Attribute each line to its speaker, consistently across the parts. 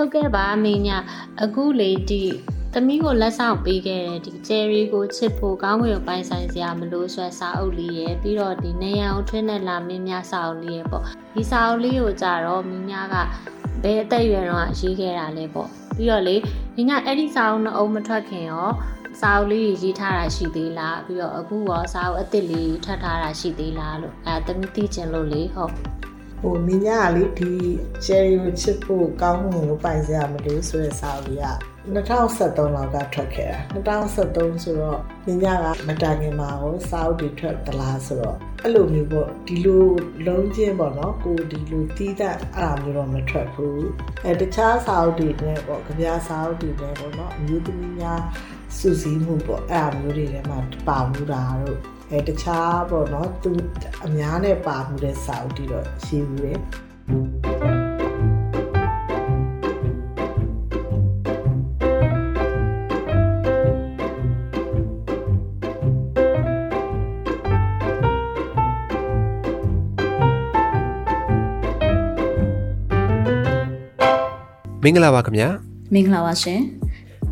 Speaker 1: ဟုတ်ကဲ့ပါမင်းညအခုလေဒီသမီးကိုလက်ဆောင်ပေးခဲ့တဲ့ဒီကျယ်ရီကိုချစ်ဖို့ကောင်းကင်ပိုင်ဆိုင်စရာမလို့ဆွဲစာအုပ်လေးရယ်ပြီးတော့ဒီနေရန်ကိုထွင်းနဲ့လာမင်းများစာအုပ်လေးရယ်ပေါ့ဒီစာအုပ်လေးကိုကြတော့မင်းများကဘယ်အသက်အရွယ်တော့ရေးခဲ့တာလဲပေါ့ပြီးတော့လေမင်းညအဲ့ဒီစာအုပ်နှစ်အုပ်မထွက်ခင်ရောစာအုပ်လေးရေးထားတာရှိသေးလားပြီးတော့အခုရောစာအုပ်အစ်စ်လေးထွက်ထားတာရှိသေးလားလို့အဲသမီးသိချင်လို့လေဟုတ်
Speaker 2: ဟိုမိညာကလေဒီ cherry ကိုချစ်ဖို့ကောင်းမှုကိုပိုင်စရာမလိုဆိုတဲ့စာအုပ်က2013လောက်ကထွက်ခဲ့တာ2013ဆိုတော့မိညာကမတိုင်ခင်မှာဟိုစာအုပ်တွေထွက်သလားဆိုတော့အဲ့လိုမျိုးပေါ့ဒီလိုလုံးချင်းပေါ့နော်ကိုဒီလိုတီးတဲ့အဲ့လိုမျိုးတော့မထွက်ဘူးအဲတခြားစာအုပ်တွေနဲ့ပေါ့ကြပြစာအုပ်တွေနဲ့ပေါ့နော်အမျိုးသမီးများ စူးစီးမှုပေါ့အဲ့လိုမျိုးတွေထဲမှာပါမှုတာတို့အဲတခြားပေါ့နော်သူအများနဲ့ပါမှုတဲ့စာအုပ်တွေတော့ရှိဘူးတယ်
Speaker 3: မင်္ဂလာပါခင်ဗျာ
Speaker 4: မင်္ဂလာပါရှင်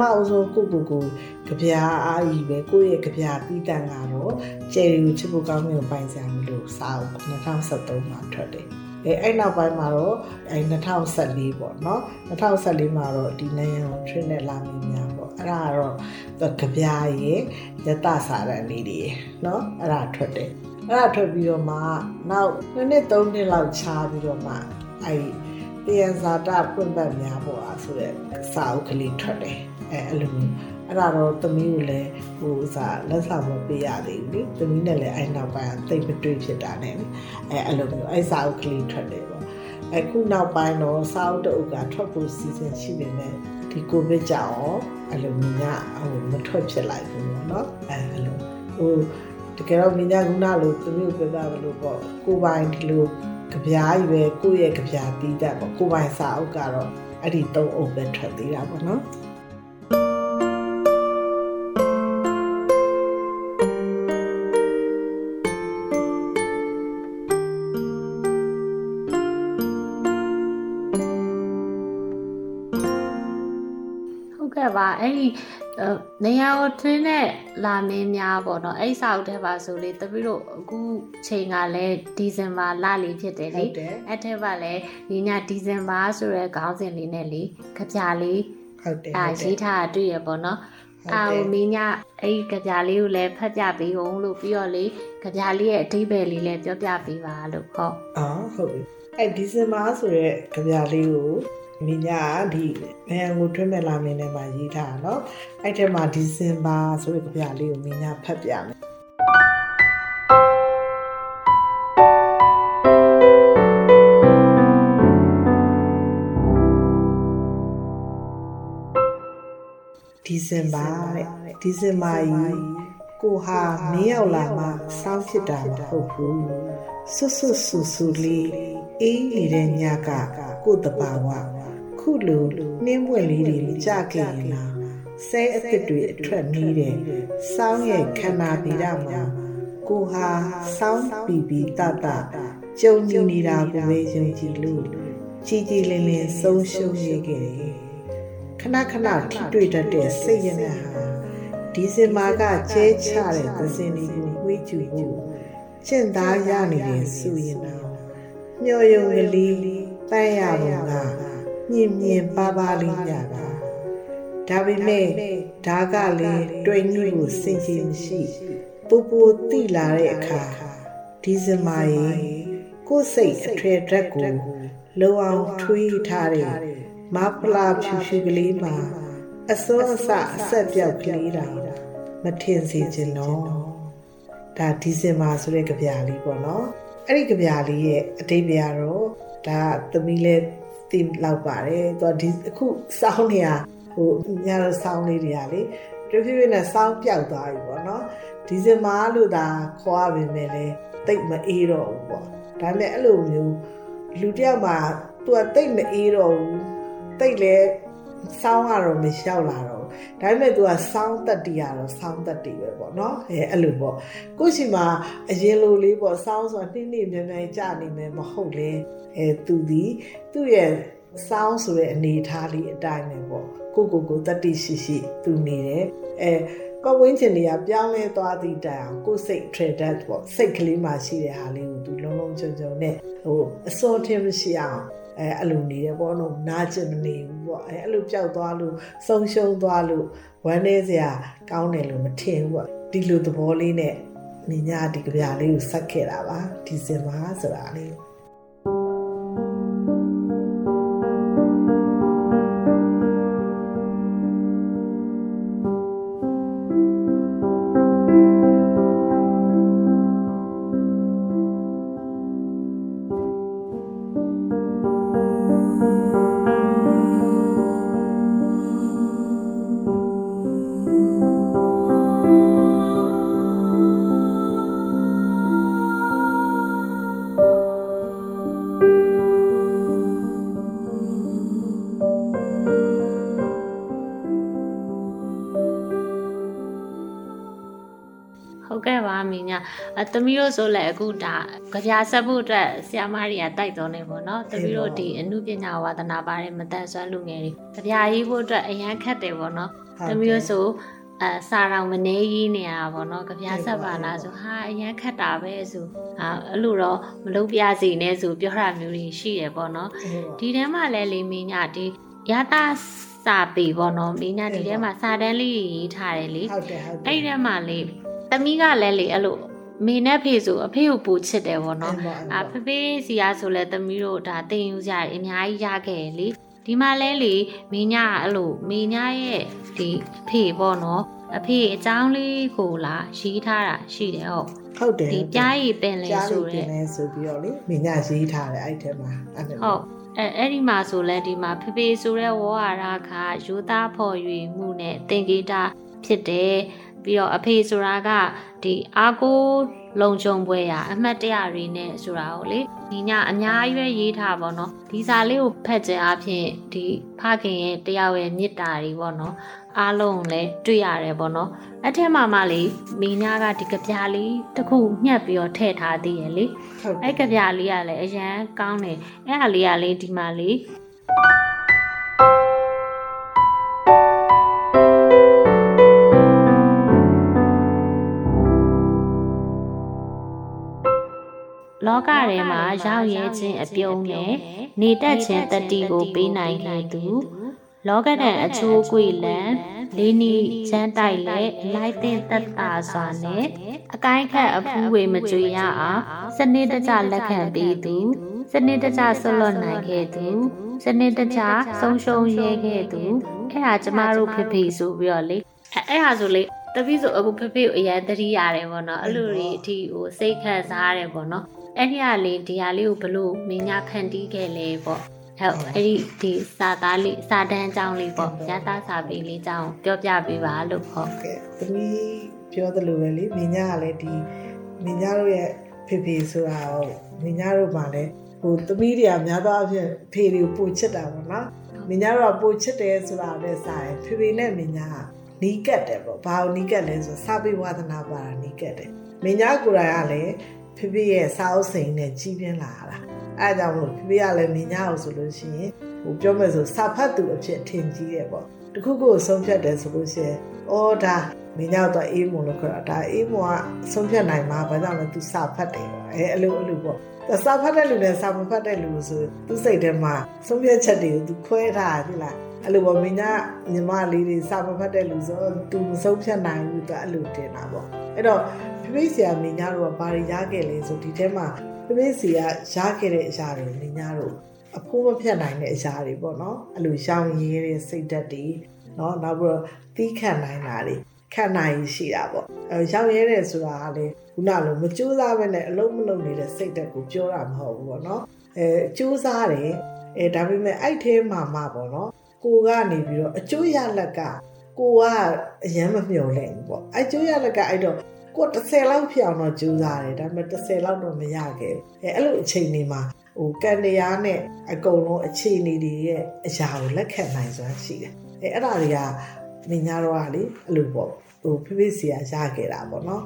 Speaker 2: မအဆုံးကိုကိုကိုကြပြာအာကြီးပဲကိုယ့်ရဲ့ကြပြာပြီးတန်ကတော့ကျယ်ရီကိုချစ်ဖို့ကောင်းမျိုးပိုင်စရာမလိုစာအုပ်2013မှာထွက်တယ်အဲအဲ့နောက်ပိုင်းမှာတော့အဲ2014ပေါ့နော်2014မှာတော့ဒီနေရန်ထရင်းနဲ့လာမင်းများပေါ့အဲ့ဒါကတော့ကြပြာရဲ့ယတစာရန်လေးတွေနော်အဲ့ဒါထွက်တယ်အဲ့ဒါထွက်ပြီးတော့မှနောက်နှစ်နှစ်သုံးနှစ်လောက်ခြားပြီးတော့မှအဲ့တရားဇာတာပွင့်ပတ်များပေါ့အားဆိုတဲ့စာအုပ်ကလေးထွက်တယ် အဲအဲ့လိုမျိုးအဲ့ဒါတော့သမီးကိုလည်းဟိုစားလက်ဆောင်မပေးရသေးဘူးလေသမီးနဲ့လည်းအဲ့နောက်ပိုင်းတိတ်မတွေ့ဖြစ်တာနဲ့အဲအဲ့လိုမျိုးအဲ့စာအုပ်ကလေးထွက်တယ်ပေါ့အခုနောက်ပိုင်းတော့စာအုပ်တအုပ်ကထွက်ဖို့စီစဉ်ရှိပေမဲ့ဒီကိုဗစ်ကြောင့်အဲ့လိုမျိုးညဟိုမထွက်ဖြစ်လိုက်ဘူးပေါ့နော်အဲအဲ့လိုဟိုတကယ်တော့မိညာကုနာလို့သမီးကိုပြောတာဘလို့ပေါ့ကိုပိုင်ဒီလိုကြပြားကြီးပဲကိုယ့်ရဲ့ကြပြားတီးတတ်ပေါ့ကိုပိုင်စာအုပ်ကတော့အဲ့ဒီသုံးအုပ်ပဲထွက်သေးတာပေါ့နော်
Speaker 1: အဲ့ဒီနေရာကိုထွင်းတဲ့လာမင်းများပေါ့နော်အဲ့စာအုပ်ထဲပါဆိုလေတပည့်တို့အခုချိန်ကလည်းဒီဇင်ဘာလလေးဖြစ်တယ်လေအဲ့ထဲပါလည်းညီညာဒီဇင်ဘာဆိုတဲ့ခေါင်းစဉ်လေးနဲ့လေကြပြလေး
Speaker 2: ဟုတ်တယ်
Speaker 1: အာရေးထားတွေ့ရပေါ့နော်အာမင်းညအဲ့ကြပြလေးကိုလည်းဖတ်ပြပေးအောင်လို့ပြီးတော့လေကြပြလေးရဲ့အဓိပ္ပာယ်လေးလည်းပြောပြပေးပါလို့ဟုတ်
Speaker 2: အော်ဟုတ်ပြီအဲ့ဒီဇင်ဘာဆိုတဲ့ကြပြလေးကို မိညာဒီဘယ်ကိုထွေးမဲ့လာမင်းနဲ့မှရေးထားတာနော်အဲ့ထဲမှာဒီဇင်ဘာဆိုတဲ့ကြပြလေးကိုမိညာဖတ်ပြမယ်ဒီဇင်ဘာတဲ့ဒီဇင်ဘာကြီးကိုဟာမင်းရောက်လာမှစောင့်ဖြစ်တာမဟုတ်ဘူးဆွဆွဆူဆူလေးအေးနေတဲ့ညကကိုတဘာဝ ခုလိုနှင်းပွင့်လေးတွေကြခဲ့ရင်လားဆဲအစ်စ်တွေအထွက်နေတယ်စောင်းရဲ့ခန္ဓာဗီဒမှာကိုဟာစောင်းပီပီတတကြုံကြည်နေတာကိုပဲယုံကြည်လို့ကြည်ကြည်လင်လင်ဆုံးရှုံးရခဲ့တယ်ခဏခဏထိတွေ့တတ်တဲ့စိတ်ရနဲ့ဟာဒီဇင်ဘာကကျဲချတဲ့သစင်လေးကိုဝေးကျူဖို့ကျင့်သားရနေတယ်ဆိုရင်တော့မျော်ယုံကလေးပန်းရပုံက မြင်မြင်ပါပါလေးညတာဒါပေမဲ့ဒါကလည်းတွေ့ညိကိုစင်ကြင်ရှိပူပူတိလာတဲ့အခါဒီဇမာရေကိုယ်စိတ်အထွေဓာတ်ကိုလုံအောင်ထွေးထားတဲ့မဖလာဖြူဖြူကလေးမှာအစောအစအဆက်ပြောက်ကလေးတာမထင်စေချင်တော့ဒါဒီဇင်ဘာဆိုတဲ့ကြပြာလေးပေါ့နော်အဲ့ဒီကြပြာလေးရဲ့အတိတ်ပြတော့ဒါသမီးလေး သိလောက်ပါတယ်သူကဒီအခုစောင်းနေရဟိုညတော့စောင်းလေးတွေကလေတဖြည်းဖြည်းနဲ့စောင်းပြောက်သွားပြီပေါ့နော်ဒီဇင်ဘာလို့သာခေါ်ရပြင်မဲ့လေတိတ်မအေးတော့ဘူးပေါ့ဒါပေမဲ့အဲ့လိုမျိုးလူတယောက်မှာသူကတိတ်မအေးတော့ဘူးတိတ်လဲစောင်းကတော့မလျှောက်လာတော့ ဒါပေမဲ့ तू ကစောင်းတက်တီရတော့စောင်းတက်တီပဲပေါ့နော်အဲအဲ့လိုပေါ့ကိုရှိမှာအရင်လိုလေးပေါ့စောင်းဆိုတာနှင်းနှင်းမြန်မြန်ကြာနေမယ်မဟုတ်လေအဲသူဒီသူ့ရဲ့စောင်းဆိုတဲ့အနေအထားလေးအတိုင်းပဲပေါ့ကိုကိုကိုတက်တီရှိရှိသူနေတယ်အဲပတ်ဝန်းကျင်တွေကပြောင်းလဲသွားသည့်တိုင်အောင်ကိုယ်စိတ် trade ပေါ့စိတ်ကလေးမှရှိတဲ့ဟာလေးကိုသူလုံးလုံးချုံချုံနဲ့ဟိုအစောထင်းမရှိအောင် အဲအဲ့လိုနေတယ်ပေါ့နော်နားကျင်မနေဘူးပေါ့အဲအဲ့လိုပျောက်သွားလို့ဆုံးရှုံးသွားလို့ဝမ်းနေစရာကောင်းတယ်လို့မထင်ဘူးပေါ့ဒီလိုသဘောလေးနဲ့မြညာဒီကြပြလေးကိုဆက်ခဲ့တာပါဒီစင်ပါဆိုတာလေး
Speaker 1: သမီးတို့ဆိုလည်းအခုဒါကြပြဆက်ဖို့အတွက်ဆရာမတွေကတိုက်တော်နေပေါ့နော်သမီးတို့ဒီအမှုပညာဝါသနာပါတဲ့မတန်ဆွမ်းလူငယ်တွေကြပြရေးဖို့အတွက်အရန်ခက်တယ်ပေါ့နော်သမီးတို့ဆိုအစာတော်မနေကြီးနေရတာပေါ့နော်ကြပြဆက်ပါလားဆိုဟာအရန်ခက်တာပဲဆိုအာအဲ့လိုတော့မလုပ်ပြစီနဲ့ဆိုပြောတာမျိုးတွေရှိတယ်ပေါ့နော်ဒီထဲမှာလဲလေမင်းညာဒီရတာစာပေပေါ့နော်မင်းညာဒီထဲမှာစာတန်းလေးရေးထားတယ်လေ
Speaker 2: ဟုတ်တယ်ဟုတ်တယ်
Speaker 1: အဲ့ဒီထဲမှာလေသမီးကလည်းလေအဲ့လို မေနဲ့ဖေဆိုအဖေကိုပူချစ်တယ်ဗောနော်အာဖေဖေစီကဆိုလဲသမီးတို့ဒါတင်ယူကြတယ်အများကြီးရခဲ့တယ်လေဒီမှာလဲလေမင်းညာအဲ့လိုမင်းညာရဲ့ဒီအဖေဗောနော်အဖေအကြောင်းလေးကိုလာရေးထားတာရှိတယ်ဟုတ်
Speaker 2: ဟုတ်တယ်
Speaker 1: ဒီပြားရည်ပင်လေ
Speaker 2: ကြား
Speaker 1: ဆို
Speaker 2: လို့ပြ
Speaker 1: တဲ့
Speaker 2: င်းလဲဆိုပြီးတော့လေမြညာရေးထားတယ်အဲ့ထဲမှာအဲ့ဒါ
Speaker 1: ဟုတ်အဲအဲ့ဒီမှာဆိုလဲဒီမှာဖေဖေဆိုတဲ့ဝေါ်ဟာရခါယူသားဖော်၍မှုနဲ့သင်္ကေတဖြစ်တယ် ပြီးတော့အဖေဆိုတာကဒီအာကိုလုံခြုံပွဲရအမှတ်တရတွေနဲ့ဆိုတာကိုလေဒီညအများကြီးပဲရေးထားပါတော့ဒီစာလေးကိုဖတ်ခြင်းအပြင်ဒီဖခင်ရဲ့တယောက်ရဲ့မေတ္တာတွေပေါ့နော်အားလုံးလည်းတွေ့ရတယ်ပေါ့နော်အထက်မှာမှလေမိညာကဒီကြပြားလေးတစ်ခုညှက်ပြီးတော့ထည့်ထားသေးရဲ့လေ
Speaker 2: ဟုတ်တယ်
Speaker 1: အဲ့ကပြားလေးကလည်းအရန်ကောင်းတယ်အဲ့ဟာလေးကလေဒီမှာလေ လောကထဲမှာရောက်ရဲခြင်းအပြုံးနဲ့နေတတ်ခြင်းတတိကိုပေးနိုင်ခဲ့သူ လောကဒဏ်အချိုးကွေလံလေးနီချမ်းတိုက်လက်လိုက်တဲ့သက်တာစွာနဲ့အကိုင်းခတ်အဖူးဝေမကြွေရအောင်စနစ်တကျလက်ခံပေးသူစနစ်တကျဆွလွတ်နိုင်ခဲ့သူစနစ်တကျဆုံးရှုံးရဲခဲ့သူအဲ့ဒါကျမတို့ဖေဖေဆိုပြီးတော့လေအဲ့အဲ့ဟာဆိုလေ တပည့်ဆိုအခုဖေဖေကိုအရင်သတိရတယ်ပေါ့နော်အဲ့လိုတွေအထိဟိုစိတ်ခံစားရတယ်ပေါ့နော်အဲ့ဒီကလေဒီဟာလေးကိုဘလို့မင်းညာဖန်တီးခဲ့လဲပေါ့ဟုတ်အဲ့ဒီဒီစာသားလေးစာတန်းအကြောင်းလေးပေါ့ရတာစာပေလေးအကြောင်းပြောပြပေးပါလို့ဟုတ်
Speaker 2: ကဲသမီးပြောသလိုပဲလေမြညာကလည်းဒီမြညာတို့ရဲ့ဖေဖေဆိုတာကိုမြညာတို့မှလည်းဟိုသမီးတွေကများသောအားဖြင့်ဖေတွေကိုပိုချစ်တာပေါ့နော်မြညာတို့ကပိုချစ်တယ်ဆိုတာလည်းစာရင်ဖေဖေနဲ့မြညာက နီးကတ်တယ်ပေါ့ဘာလို့နီးကတ်လဲဆိုစာပေဝါသနာပါတာနီးကတ်တယ်မြညာကိုယ်တိုင်ကလည်းဖေဖေရဲ့စာအုပ်စိန်နဲ့ကြီးပြင်းလာတာအဲဒါကြောင့်မို့ဖေဖေကလည်းမြညာကိုဆိုလို့ရှိရင်ဟိုပြောမယ်ဆိုစာဖတ်သူအဖြစ်ထင်ကြီးတယ်ပေါ့တခုခုဆုံးဖြတ်တယ်ဆိုလို့ရှိရင်အော်ဒါမင်းရောက်တော့အေးမွန်လို့ခေါ်တာဒါအေးမွန်ကဆုံးဖြတ်နိုင်မှာဘာကြောင့်လဲ तू စာဖတ်တယ်ပေါ့အဲအဲ့လိုအဲ့လိုပေါ့ဒါစာဖတ်တဲ့လူနဲ့စာမဖတ်တဲ့လူဆိုသူစိတ်ထဲမှာဆုံးဖြတ်ချက်တွေကို तू ခွဲထားတယ်လား အဲ့လိုပေါ့မင်းကညီမလေးတွေစာမဖတ်တဲ့လူဆို तू မဆုံးဖြတ်နိုင်ဘူး तू အဲ့လိုတင်တာပေါ့အဲ့တော့ဖိဖိဆရာမင်းညာတို့ကဘာတွေရခဲ့လဲဆိုဒီထဲမှာဖိဖိစီကရခဲ့တဲ့အရာတွေမင်းညာတို့အဖိုးမဖြတ်နိုင်တဲ့အရာတွေပေါ့နော်အဲ့လိုရောင်ရည်တဲ့စိတ်ဓာတ်တွေနော်နောက်ပြီးတော့တီးခံနိုင်တာတွေခံနိုင်ရှိတာပေါ့အဲရောင်ရဲတယ်ဆိုတာကလေခုနလိုမကြိုးစားဘဲနဲ့အလုံးမလုံးနေတဲ့စိတ်ဓာတ်ကိုပြောတာမဟုတ်ဘူးပေါ့နော်အဲကြိုးစားတယ်အဲဒါပေမဲ့အဲ့ထဲမှာမှပေါ့နော် ကိုကနေပြီးတော့အကျိုးရလက်ကကိုကအရင်မမျှော်လင့်ဘူးပေါ့အကျိုးရလက်ကအဲ့တော့ကို30လောက်ဖြစ်အောင်တော့ကြိုးစားတယ်ဒါပေမဲ့30လောက်တော့မရခဲ့ဘူးအဲအဲ့လိုအချိန်တွေမှာဟိုကန်တရားနဲ့အကုန်လုံးအခြေအနေတွေရဲ့အရာကိုလက်ခံနိုင်စွမ်းရှိတယ်အဲအဲ့ဒါတွေကမင်းညာတော့ကလေအဲ့လိုပေါ့ဟိုဖိဖိစီရရခဲ့တာပေါ့နော်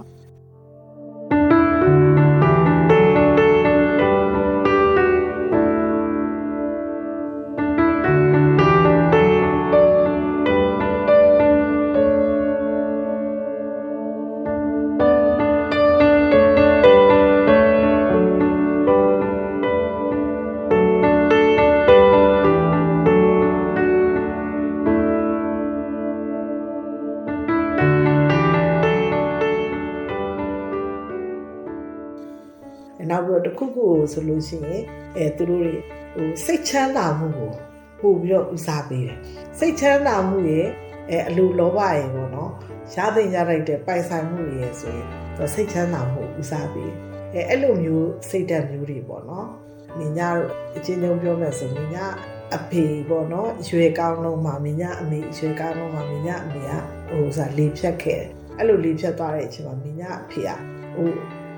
Speaker 2: တစ်ခုခုကိုဆိုလို့ရှိရင်အဲသူတို့တွေဟိုစိတ်ချမ်းသာမှုကိုပို့ပြီးတော့ဦးစားပေးတယ်စိတ်ချမ်းသာမှုရဲ့အဲအလိုလောဘရဲ့ပေါ့နော်ရသိရလိုက်တဲ့ပိုင်ဆိုင်မှုရဲ့ဆိုရင်သူစိတ်ချမ်းသာမှုဦးစားပေးအဲအဲ့လိုမျိုးစိတ်ဓာတ်မျိုးတွေပေါ့နော်မြင်ကြတော့အချင်းချင်းပြောမယ်ဆိုမြင်ကြအဖေပေါ့နော်ရွယ်ကောင်းလုံးမှာမြင်ကြအမေရွယ်ကောင်းလုံးမှာမြင်ကြအမေကဟိုစားလေဖြတ်ခဲ့တယ်အဲ့လိုလေဖြတ်သွားတဲ့အချိန်မှာမြင်ကြအဖေကဟို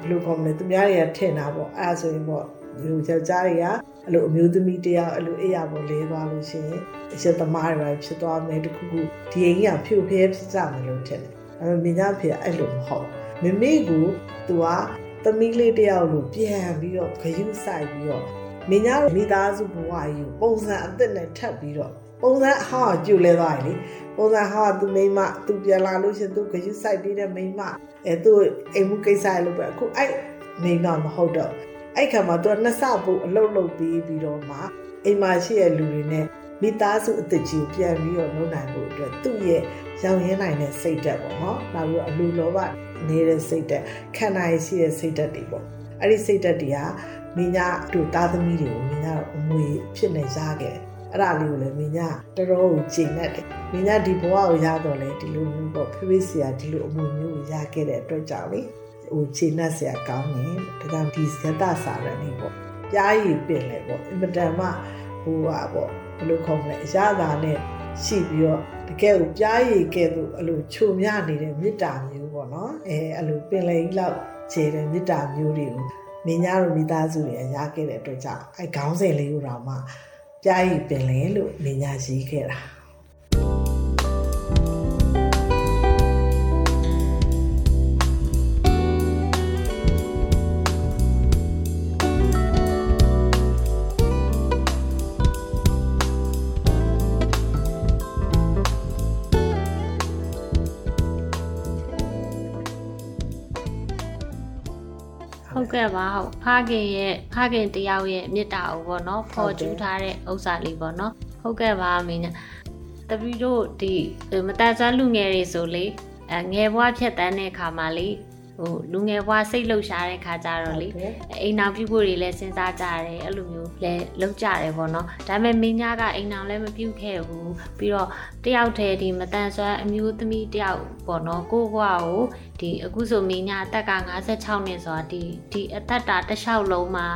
Speaker 2: ဘယ်လိုကောင်းလဲသူများတွေကထင်တာပေါ့အဲ့ဒါဆိုရင်ပေါ့ဒီယောက်ျားတွေကအဲ့လိုအမျိုးသမီးတယောက်အဲ့လိုအိယာပေါ်လဲသွားလို့ရှိရင်အချက်သမားတွေပဲဖြစ်သွားမယ်တခုခုဒီအိမ်ကြီးကဖြို့ဖျဲဖြစ်ကြမယ်လို့ထင်တယ်အဲ့တော့မြင်ကြဖေကအဲ့လိုမဟုတ်မမေကိုသူကသမီးလေးတယောက်လိုပြန်ပြီးတော့ခရုစိုက်ပြီးတော့မင်းများမိသားစုဘဝကြီးကိုပုံစံအသစ်နဲ့ထပ်ပြီးတော့ပုံစံအဟောင်းကျူလဲသွားတယ်လေ ပုံစံဟောင်းကသူမိမသူပြန်လာလို့ရှင်သူခရုစိုက်ပြီးတဲ့မိမအဲသူအိမ်မှုကိစ္စရလို့ပဲအခုအဲ့မိမမဟုတ်တော့အဲ့ခါမှာသူကနှစ်ဆပို့အလုတ်လုတ်ပြီးပြီးတော့မှအိမ်မှာရှိတဲ့လူတွေနဲ့မိသားစုအသက်ကြီးကိုပြန်ပြီးတော့လုပ်နိုင်ဖို့အတွက်သူ့ရဲ့ရောင်ရင်းနိုင်တဲ့စိတ်ဓာတ်ပေါ့နော်နောက်ပြီးတော့အလူလောဘနေတဲ့စိတ်ဓာတ်ခံနိုင်ရှိတဲ့စိတ်ဓာတ်တွေပေါ့အဲ့ဒီစိတ်ဓာတ်တွေကမင်းညာတို့သားသမီးတွေကိုမင်းညာအမွေဖြစ်နေရခဲ့ အဲ့ဒါလေးကိုလည်းမင်းညာတော်တော်ကိုကျင့်တတ်တယ်မင်းညာဒီဘဝကိုရတော့လေဒီလိုမျိုးပေါ့ဖေးဖေးဆရာဒီလိုအမွေမျိုးကိုရခဲ့တဲ့အတွက်ကြောင့်လေဟိုခြေနှက်ဆရာကောင်းတယ်ဒါကြောင့်ဒီဇတစာရဏီပေါ့ပြားရည်ပင်လေပေါ့အင်မတန်မှဟိုဟာပေါ့ဘယ်လိုခေါ်မလဲအရသာနဲ့ရှိပြီးတော့တကယ်ကိုပြားရည်ကဲ့သို့အဲ့လိုခြုံမြနေတဲ့မေတ္တာမျိုးပေါ့နော်အဲအဲ့လိုပင်လေကြီးလောက်ခြေတဲ့မေတ္တာမျိုးတွေကိုမင်းများတို့မိသားစုတွေရခဲ့တဲ့အတွက်ကြောင့်အဲခေါင်းစဉ်လေးကိုတော့မှ ပြားရည်ပင်လေလို့မင်းများရေးခဲ့တာ
Speaker 1: ဟုတ်ကဲ့ပါဟုတ်ဖခင်ရဲ့ဖခင်တယောက်ရဲ့မေတ္တာကိုပေါ့နော်ဖော်ကျူးထားတဲ့ဥစ္စာလေးပေါ့နော်ဟုတ်ကဲ့ပါအမင်းတပီတို့ဒီမတန်ဆွမ်းလူငယ်တွေဆိုလေအငယ်ဘွားဖြတ်တန်းတဲ့ခါမှာလေ ဟိုလူငယ်ဘွားစိတ်လှုပ်ရှားတဲ့ခါကြတော့လေအိမ်နောက်ပြုဖို့တွေလည်းစဉ်းစားကြတယ်အဲ့လိုမျိုးလည်းလုပ်ကြတယ်ပေါ့နော်ဒါပေမဲ့မင်းညာကအိမ်နောက်လည်းမပြုတ်ခဲ့ဘူးပြီးတော့တယောက်တည်းဒီမတန်ဆွမ်းအမျိုးသမီးတယောက်ပေါ့နော်ကိုဘွားကိုဒီအခုဆိုမင်းညာအသက်က56နှစ်ဆိုတာဒီဒီအသက်တာတစ်လျှောက်လုံးမှာ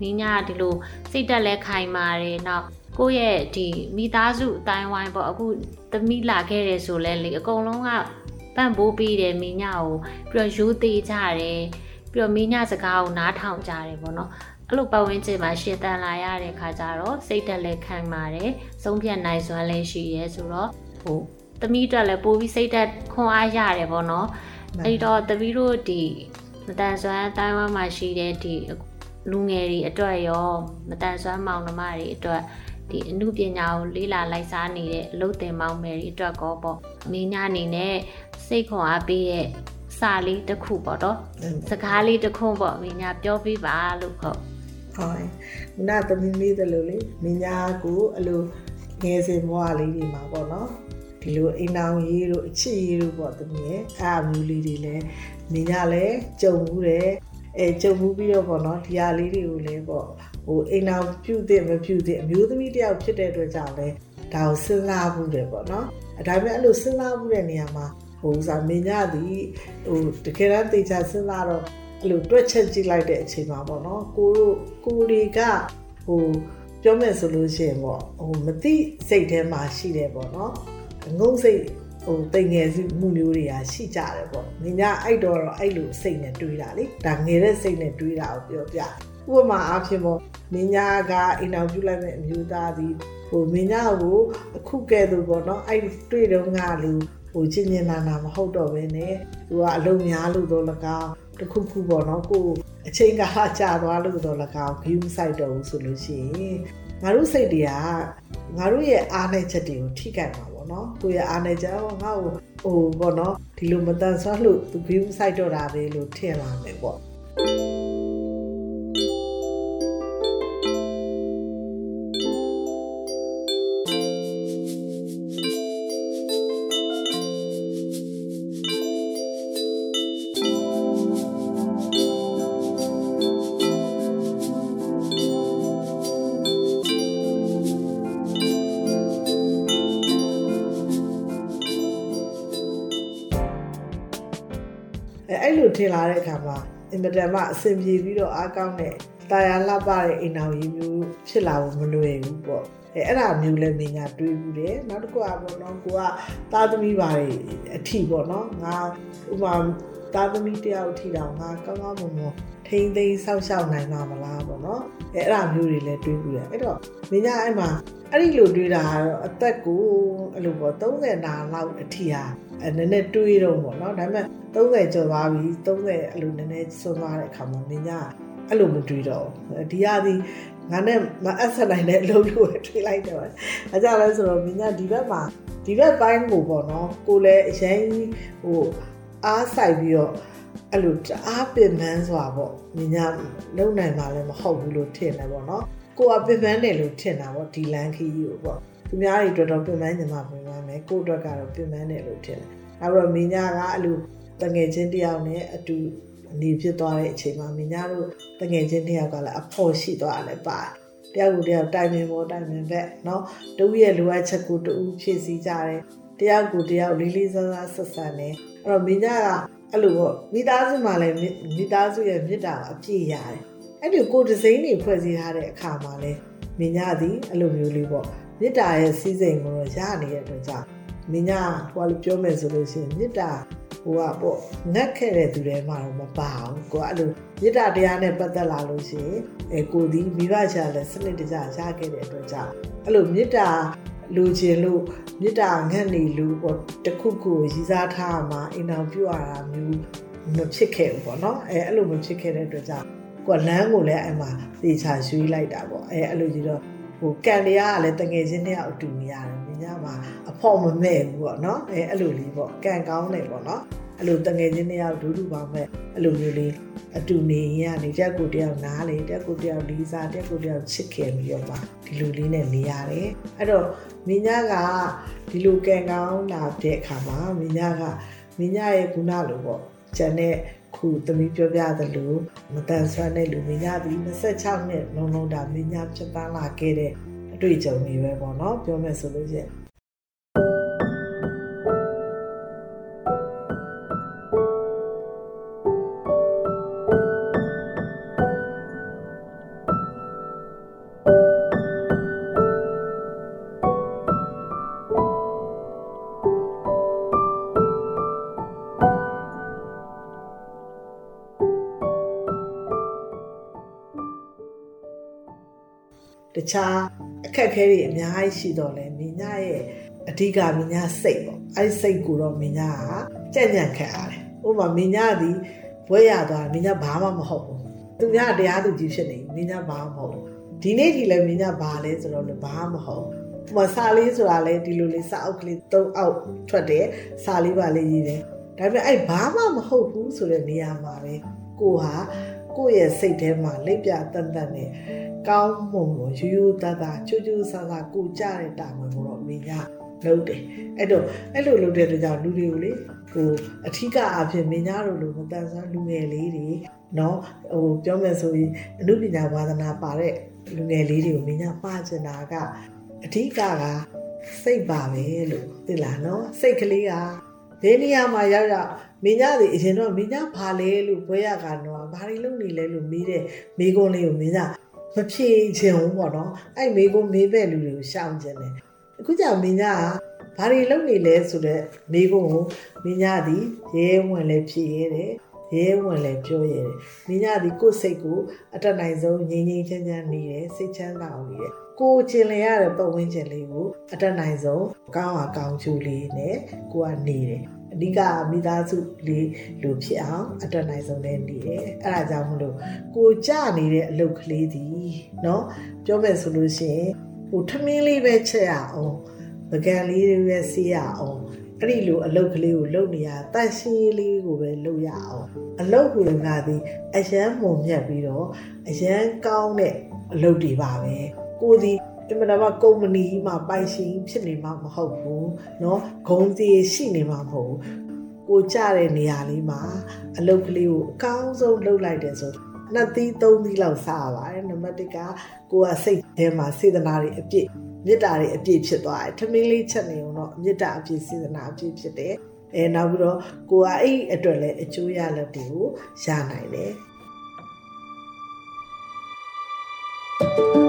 Speaker 1: မင်းညာကဒီလိုစိတ်တက်လဲခိုင်ပါတယ်နောက်ကိုယ့်ရဲ့ဒီမိသားစုအတိုင်းဝိုင်းပေါ့အခုသမီးလာခဲ့တယ်ဆိုလဲလေအကုန်လုံးက ပန့်ပိုးပေးတယ်မင်းညာကိုပြီးတော့ရိုးသေးကြတယ်ပြီးတော့မင်းညာစကားကိုနားထောင်ကြတယ်ပေါ့နော်အဲ့လိုပတ်ဝန်းကျင်မှာရှင်းတန်လာရတဲ့ခါကျတော့စိတ်တက်လက်ခံပါတယ်ဆုံးဖြတ်နိုင်စွမ်းလည်းရှိရဲဆိုတော့ဟိုသမီးအတွက်လည်းပိုပြီးစိတ်တက်ခွန်အားရတယ်ပေါ့နော်အဲ့တော့သမီးတို့ဒီမတန်စွမ်းအတိုင်းဝမ်းမှာရှိတဲ့ဒီလူငယ်တွေအတွက်ရောမတန်စွမ်းမောင်နှမတွေအတွက်ဒီအမှုပညာကိုလေးလာလိုက်စားနေတဲ့အလုပ်တင်မောင်မယ်တွေအတွက်ကောပေါ့မင်းညာအနေနဲ့ စိတ်ခွန်အားပေးတဲ့စာလေးတစ်ခုပေါ့တော့စကားလေးတစ်ခုပေါ့မင်းညာပြောပြပါလို့ဟုတ်
Speaker 2: ဟုတ်ခုနသမီးမေးတယ်လို့လေမင်းညာကိုအလိုငယ်စဉ်ဘဝလေးတွေမှာပေါ့နော်ဒီလိုအိမ်အောင်ရေးတို့အချစ်ရေးတို့ပေါ့သမီးရဲ့အာမျိုးလေးတွေလည်းမင်းညာလည်းကြုံဘူးတယ်အဲကြုံမှုပြီးတော့ပေါ့နော်ဒီဟာလေးတွေကိုလည်းပေါ့ဟဟိုအိမ်အောင်ပြုတဲ့မပြုတဲ့အမျိုးသမီးတယောက်ဖြစ်တဲ့အတွက်ကြောင့်လဲဒါကိုစဉ်းစားမှုတယ်ပေါ့နော်အဲဒါပေမဲ့အဲ့လိုစဉ်းစားမှုတဲ့နေရာမှာ ဟိုစာမင်းညသည်ဟိုတကယ်တမ်းတေချာစဉ်းစားတော့အဲ့လိုတွက်ချက်ကြည့်လိုက်တဲ့အချိန်မှာပေါ့နော်ကိုတို့ကိုတွေကဟိုပြောမယ်ဆိုလို့ရှိရင်ပေါ့ဟိုမသိစိတ်ထဲမှာရှိတယ်ပေါ့နော်ငုံစိတ်ဟိုတိမ်ငယ်စုမှုမျိုးတွေကရှိကြတယ်ပေါ့။ညီညာအဲ့တော့အဲ့လိုစိတ်နဲ့တွေးတာလေ။ဒါငယ်တဲ့စိတ်နဲ့တွေးတာကိုပြောပြ။ဥပမာအားဖြင့်ပေါ့ညီညာကအိမ်အောင်ပြုလိုက်တဲ့အမျိုးသားဒီဟိုမင်းညာကိုအခုကဲ့သို့ပေါ့နော်အဲ့တွေ့တော့ငါလူ ဟိုချင်းချင်းနာနာမဟုတ်တော့ဘဲနဲ့သူကအလုံးများလို့တော့လကောက်တခုခုပေါ့နော်ကိုအချိန်ကဟာကြာသွားလို့တော့လကောက် view site တော့ဘူးဆိုလို့ရှိရင်ငါတို့စိတ်တွေကငါတို့ရဲ့အားနဲ့ချက်တွေကိုထိခိုက်မှာပေါ့နော်ကိုရဲ့အားနဲ့ချက်ဟောငါ့ကိုဟိုပေါ့နော်ဒီလိုမတန်ဆွမ်းလို့သူ view site တော့တာပဲလို့ထင်လာမယ်ပေါ့ အဲ့လိုထင်လာတဲ့အခါမှာအင်မတန်မှအဆင်ပြေပြီးတော့အားကောင်းတဲ့တာယာလှပတဲ့အိမ်တော်ကြီးမျိုးဖြစ်လာဖို့မလွယ်ဘူးပေါ့အဲအဲ့ဒါမျိုးလည်းမင်းကတွေးဘူးတယ်နောက်တစ်ခုကပေါ့နော်ကိုကသားသမီးပါအထီပေါ့နော်ငါဥပမာသားသမီးတယောက်အထီတော့ငါကောင်းကောင်းမွန်မွန်ထိမ့်သိမ်းဆောက်ရှောက်နိုင်မှာမလားပေါ့နော်အဲအဲ့ဒါမျိုးတွေလည်းတွေးဘူးတယ်အဲ့တော့မင်းကအဲ့မှာအဲ့ဒီလိုတွေးတာကတော့အသက်ကိုအဲ့လိုပေါ့30နာလောက်အထီဟာ အဲနည်းနည်းတွေးတော့ပေါ့နော်ဒါပေမဲ့30ကျော်သွားပြီ30အဲ့လိုနည်းနည်းစွန့်သွားတဲ့အခါမှာမင်းကအဲ့လိုမတွေးတော့ဘူးဒီဟာဒီငါနဲ့မအပ်ဆက်နိုင်တဲ့အလုပ်လို့တွေးလိုက်တော့အဲကြောင့်လဲဆိုတော့မင်းကဒီဘက်မှာဒီဘက်ပိုင်းကိုပေါ့နော်ကိုလည်းအရင်ဟိုအားဆိုင်ပြီးတော့အဲ့လိုတအားပင်ပန်းစွာပေါ့မင်းကလုံနိုင်မှာလည်းမဟုတ်ဘူးလို့ထင်တယ်ပေါ့နော်ကိုကပင်ပန်းတယ်လို့ထင်တာပေါ့ဒီလန်ခီးကိုပေါ့ သူများတွေအတွက်တော့ပြင်ပန်းနေမှာပြင်ပန်းမယ်ကို့အတွက်ကတော့ပြင်ပန်းတယ်လို့ထင်တယ်။နောက်ပြီးတော့မိညာကအလိုတငယ်ချင်းတယောက်နဲ့အတူနေဖြစ်သွားတဲ့အချိန်မှာမိညာတို့တငယ်ချင်းတယောက်ကလည်းအဖို့ရှိသွားတယ်လည်းပါတယ်။တယောက်ကိုတယောက်တိုင်ပင်ပေါ်တိုင်ပင်ဘက်နော်တူရဲ့လိုအပ်ချက်ကိုတူဖြည့်ဆည်းကြတယ်။တယောက်ကိုတယောက်လေးလေးစားစားဆက်ဆံတယ်။အဲ့တော့မိညာကအဲ့လိုပေါ့မိသားစုမှလည်းမိသားစုရဲ့မြစ်တာအပြည့်ရတယ်။အဲ့ဒီကိုယ်ဒဇိန်းတွေဖွဲ့စည်းထားတဲ့အခါမှာလဲမိညာသည်အဲ့လိုမျိုးလေးပေါ့ မြစ်တာရဲ့စီးစိမ်ကိုတော့ရနေတဲ့အတွက်ကြောင့်မင်းညဟိုလိုပြောမယ်ဆိုလို့ရှိရင်မြစ်တာဟိုကပေါ့ငတ်ခဲ့တဲ့သူတွေမှတော့မပါဘူးကိုကအဲ့လိုမြစ်တာတရားနဲ့ပတ်သက်လာလို့ရှိရင်အဲကိုဒီမိဘရှာလည်းစနစ်တကျရခဲ့တဲ့အတွက်ကြောင့်အဲ့လိုမြစ်တာလူချင်းလို့မြစ်တာငတ်နေလို့ပေါ့တခုခုရည်စားထားမှာအိမ်အောင်ပြုရတာမျိုးမဖြစ်ခဲ့ဘူးပေါ့နော်အဲအဲ့လိုမဖြစ်ခဲ့တဲ့အတွက်ကြောင့်ကိုကလမ်းကိုလည်းအဲ့မှာသေချာရွှေ့လိုက်တာပေါ့အဲအဲ့လိုကြီးတော့ ဟိုကန်တရားကလည်းတငယ်ချင်းတယောက်အတူနေရတယ်ညမှာအဖို့မမဲ့ဘူးပေါ့နော်အဲအဲ့လိုလေးပေါ့ကန်ကောင်းတယ်ပေါ့နော်အဲ့လိုတငယ်ချင်းတယောက်ဒူးဒူပါမဲ့အဲ့လိုမျိုးလေးအတူနေရင်ကနေတက်ကိုတယောက်နားလေတက်ကိုတယောက်လီစာတက်ကိုတယောက်ချစ်ခင်ပြီးတော့ပါဒီလိုလေးနဲ့နေရတယ်အဲ့တော့မင်းညာကဒီလိုကန်ကောင်းလာတဲ့အခါမှာမင်းညာကမင်းညာရဲ့ခုနလိုပေါ့ကျန်တဲ့ ခုသမီးပြောပြသလိုမတန်ဆွမ်းတဲ့လူမင်းညာဒီ26နှစ်လုံးလုံးတာမင်းညာဖြစ်သားလာခဲ့တဲ့အတွေ့အကြုံတွေပဲပေါ့နော်ပြောမယ်ဆိုလို့ရှိရင် ခြားအခက်အခဲတွေအများကြီးရှိတော့လဲမင်းညရဲ့အဓိကမင်းညစိတ်ပေါ့အဲဒီစိတ်ကိုတော့မင်းညကကြက်ညံခံရတယ်ဥပမာမင်းညသည်ဘွဲရသွားမင်းညဘာမှမဟုတ်ဘူးသူများတရားသူကြီးဖြစ်နေမင်းညဘာမှမဟုတ်ဘူးဒီနေ့ဒီလည်းမင်းညဘာလဲဆိုတော့လည်းဘာမှမဟုတ်ဘူးမစာလေးဆိုတာလဲဒီလိုလေးစာအုပ်ကလေး၃အောက်ထွက်တယ်စာလေးပါလေးရေးတယ်ဒါပေမဲ့အဲ့ဘာမှမဟုတ်ဘူးဆိုတဲ့နေရာမှာပဲကိုဟာကိုယ့်ရဲ့စိတ်ထဲမှာလက်ပြတန်တန်နဲ့ ကောင်းမွန်မွန်ရိုးရိုးသားသားချူချူဆာဆာကိုကြတဲ့တာဝန်ကိုတော့အမေကလုပ်တယ်အဲ့တော့အဲ့လိုလုပ်တဲ့အတွက်ကြောင့်လူတွေကိုလေဟိုအထီးကအဖြစ်မင်းသားတို့လိုမတန်ဆန်းလူငယ်လေးတွေနော်ဟိုပြောမယ်ဆိုရင်အမှုပညာဝါသနာပါတဲ့လူငယ်လေးတွေကိုမင်းသားပါချင်တာကအထီးကကစိတ်ပါပဲလို့သိလားနော်စိတ်ကလေးကဘယ်နေရာမှာရောက်ရောက်မင်းသားတွေအရင်တော့မင်းသားဘာလဲလို့ဘွဲရကတော့ဘာတွေလုပ်နေလဲလို့မေးတဲ့မိကုံးလေးကိုမင်းသား မဖြေချင်ဘူးပေါ့နော်အဲ့မိကုန်းမေးတဲ့လူတွေကိုရှောင်ချင်တယ်အခုကြောင့်မင်းညာကဘာတွေလုပ်နေလဲဆိုတော့မိကုန်းကိုမင်းညာသည်ရဲဝင်လဲဖြေရတယ်ရဲဝင်လဲပြောရတယ်။မိညာဒီကိုယ်စိတ်ကိုအတတ်နိုင်ဆုံးငြိမ်ငြိမ်ချမ်းချမ်းနေတယ်စိတ်ချမ်းသာအောင်နေတယ်။ကိုကျင်လည်ရတဲ့ပတ်ဝန်းကျင်လေးကိုအတတ်နိုင်ဆုံးကောင်းအောင်ကောင်းချူလေးနဲ့ကိုကနေတယ်။ အဓိကမိသားစုလေးလူဖြစ်အောင်အတတ်နိုင်ဆုံးနဲ့နေတယ်။အဲဒါကြောင့်မလို့ကိုကြနေတဲ့အလုပ်ကလေးဒီเนาะပြောမယ်ဆိုလို့ရှိရင်ဟိုထမင်းလေးပဲချက်ရအောင်ပကံလေးတွေပဲစီးရအောင်အဲ့ဒီလိုအလုတ်ကလေးကိုလုပ်နေရတန့်ရှင်းလေးကိုပဲလုပ်ရအောင်အလုတ်ကိုငါသည်အရန်ပုံမြတ်ပြီးတော့အရန်ကောင်းတဲ့အလုတ်တွေပါပဲကိုဒီ အမှန်တော့ကုမ္ပဏီမှာပိုင်ရှင်ဖြစ်နေမှာမဟုတ်ဘူးเนาะဂုံစီရှိနေမှာမဟုတ်ဘူးကိုကြတဲ့နေရာလေးမှာအလုတ်ကလေးကိုအကောင်းဆုံးလုပ်လိုက်တယ်ဆိုနှစ်သီးသုံးသီးလောက်စားရပါတယ်နံပါတ်1ကကိုကစိတ်ထဲမှာစေတနာတွေအပြည့်မေတ္တာတွေအပြည့်ဖြစ်သွားတယ်ထမင်းလေးချက်နေအောင်တော့မေတ္တာအပြည့်စေတနာအပြည့်ဖြစ်တယ်အဲနောက်ပြီးတော့ကိုကအဲ့အတွက်လည်းအကျိုးရလက်တွေကိုရနိုင်တယ်အဲ့ဒါ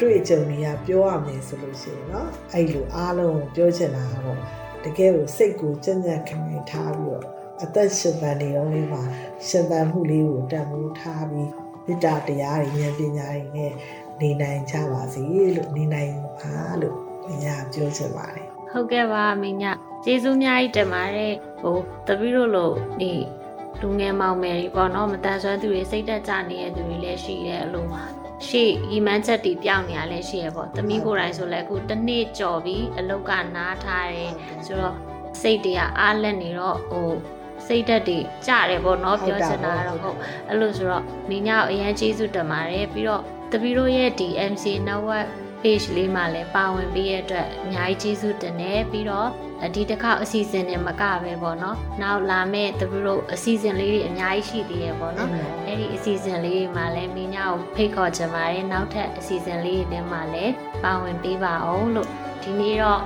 Speaker 2: တွေ့ကြုံတွေကပြောရမယ်ဆိုလို့ရှိရင်เนาะအဲ့လိုအားလုံးကိုပြောချင်တာကတော့တကယ်ကိုစိတ်ကိုကြံ့ကြံ့ခံခံထားပြီးတော့အသက်ရှင်သန်နေတော့လေးမှာရှင်သန်မှုလေးကိုတန်ဖိုးထားပြီးမေတ္တာတရားတွေဉာဏ်ပညာတွေနဲ့နေနိုင်ကြပါစေလို့နေနိုင်ပါလို့မိညာပြောချင်ပါတယ်
Speaker 1: ဟုတ်ကဲ့ပါမင်းညကျေးဇူးအများကြီးတင်ပါတယ်ဟိုတပည့်တို့လို့ဒီလူငယ်မောင်မယ်တွေပေါ့နော်မတန်ဆွမ်းသူတွေစိတ်တက်ကြနေတဲ့သူတွေလည်းရှိတယ်အလို ရှေ့ရီမန်းချက်တီပြောင်းနေရလဲရှိရပေါ့သမီးကိုယ်တိုင်ဆိုလဲအခုတစ်နေ့ကြော်ပြီးအလုတ်ကနားထားတယ်ဆိုတော့စိတ်တွေကအားလက်နေတော့ဟိုစိတ်တက်တွေကြတယ်ပေါ့နော်ပြောချင်တာကတော့ဟုတ်အဲ့လိုဆိုတော့မင်းညအရန်ကျေးဇူးတင်ပါတယ်ပြီးတော့တပီတို့ရဲ့ဒီ MC network page လေးမှာလည်းပါဝင်ပြီးရတဲ့အတွက်အများကြီးကျေးဇူးတင်တယ်ပြီးတော့ဒီတစ်ခါအစီအစဉ်နဲ့မကပဲပေါ့နော်နောက်လာမဲ့သူတို့အစီအစဉ်လေးတွေအများကြီးရှိသေးရပေါ့နော်အဲ့ဒီအစီအစဉ်လေးတွေမှာလည်းမိညာကိုဖိတ်ခေါ်ချင်ပါတယ်နောက်ထပ်အစီအစဉ်လေးတွေထဲမှာလည်းပါဝင်ပေးပါအောင်လို့ဒီနေ့တော့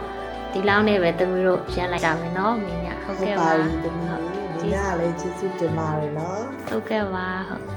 Speaker 1: ဒီလောက်နဲ့ပဲသူတို့ရန်လိုက်တာမယ်နော်မိညာဟုတ်ကဲ့ပါ
Speaker 2: ဟုတ်
Speaker 1: ကဲ့
Speaker 2: ပါမိညာလည်းကျေးဇူးတင်ပါတယ်နော်
Speaker 1: ဟုတ်ကဲ့ပါဟုတ်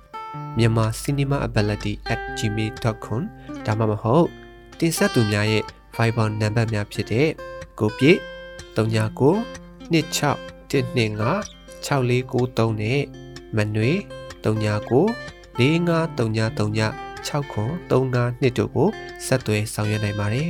Speaker 3: မြန်မာ cinemaability@gmail.com ဒါမှမဟုတ်တင်ဆက်သူများရဲ့ Viber နံပါတ်များဖြစ်တဲ့ကိုပြည့်39 26 125 6493နဲ့မနွေ39 453939 6935နှစ်တို့ကိုဆက်သွယ်ဆောင်ရွက်နိုင်ပါတယ်